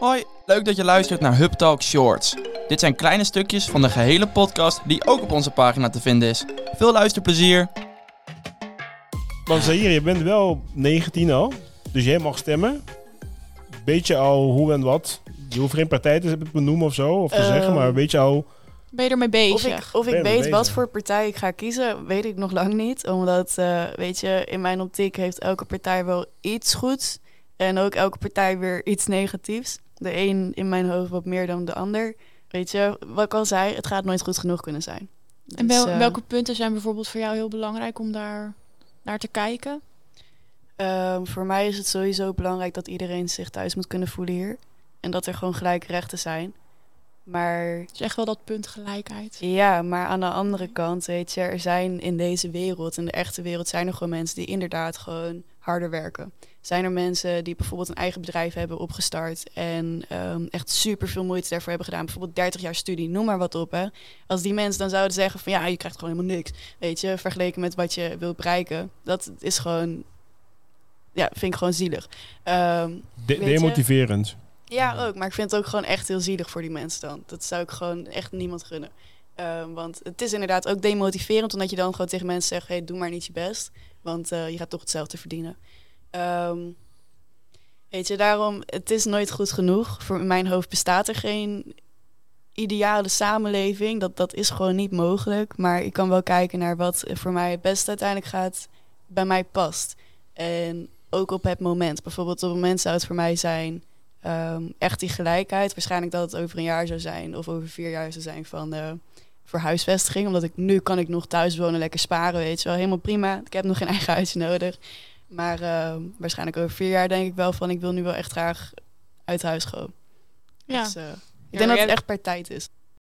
Hoi, leuk dat je luistert naar Hub Talk Shorts. Dit zijn kleine stukjes van de gehele podcast die ook op onze pagina te vinden is. Veel luisterplezier. Want hier, je bent wel 19 al, dus jij mag stemmen. Beetje al hoe en wat. Je hoeft geen partij te benoemen of zo, of te zeggen, Ehm, maar weet je al... Ben je ermee bezig? Of ik, of ik weet wat voor partij ik ga kiezen, weet ik nog lang niet. Omdat, eh, weet je, in mijn optiek heeft elke partij wel iets goeds. En ook elke partij weer iets negatiefs. De een in mijn hoofd wat meer dan de ander. Weet je, wat ik al zei, het gaat nooit goed genoeg kunnen zijn. en Dus, wel, eh, welke punten zijn bijvoorbeeld voor jou heel belangrijk om daar naar te kijken? Ehm, voor mij is het sowieso belangrijk dat iedereen zich thuis moet kunnen voelen hier. En dat er gewoon gelijke rechten zijn. Maar echt wel dat punt gelijkheid. ja, maar aan de andere kant, weet je, er zijn in deze wereld, in de echte wereld, zijn er gewoon mensen die inderdaad gewoon harder werken. Zijn er mensen die bijvoorbeeld een eigen bedrijf hebben opgestart en ehm, echt super veel moeite daarvoor hebben gedaan. Bijvoorbeeld 30 jaar studie, noem maar wat op. Hè. Als die mensen dan zouden zeggen van ja, je krijgt gewoon helemaal niks. Weet je, vergeleken met wat je wilt bereiken. Dat is gewoon, ja, vind ik gewoon zielig. Ehm, De weet je- demotiverend. Ja, ook. Maar ik vind het ook gewoon echt heel zielig voor die mensen dan. Dat zou ik gewoon echt niemand gunnen. Ehm, want het is inderdaad ook demotiverend, omdat je dan gewoon tegen mensen zegt: hey, doe maar niet je best. Want eh, je gaat toch hetzelfde verdienen. Ehm, weet je, daarom, het is nooit goed genoeg. Voor mijn hoofd bestaat er geen ideale samenleving. Dat, dat is gewoon niet mogelijk. Maar ik kan wel kijken naar wat voor mij het beste uiteindelijk gaat, bij mij past. En ook op het moment. Bijvoorbeeld op het moment zou het voor mij zijn Ehm, echt die gelijkheid. Waarschijnlijk dat het over een jaar zou zijn of over vier jaar zou zijn van eh voor huisvestiging. Omdat ik nu kan ik nog thuis wonen, lekker sparen, weet je wel. Helemaal prima. Ik heb nog geen eigen huisje nodig. Maar ehm, waarschijnlijk over vier jaar denk ik wel van ik wil nu wel echt graag uit huis gaan. Ja. Dus, eh, ik Ja, denk dat het echt per tijd is.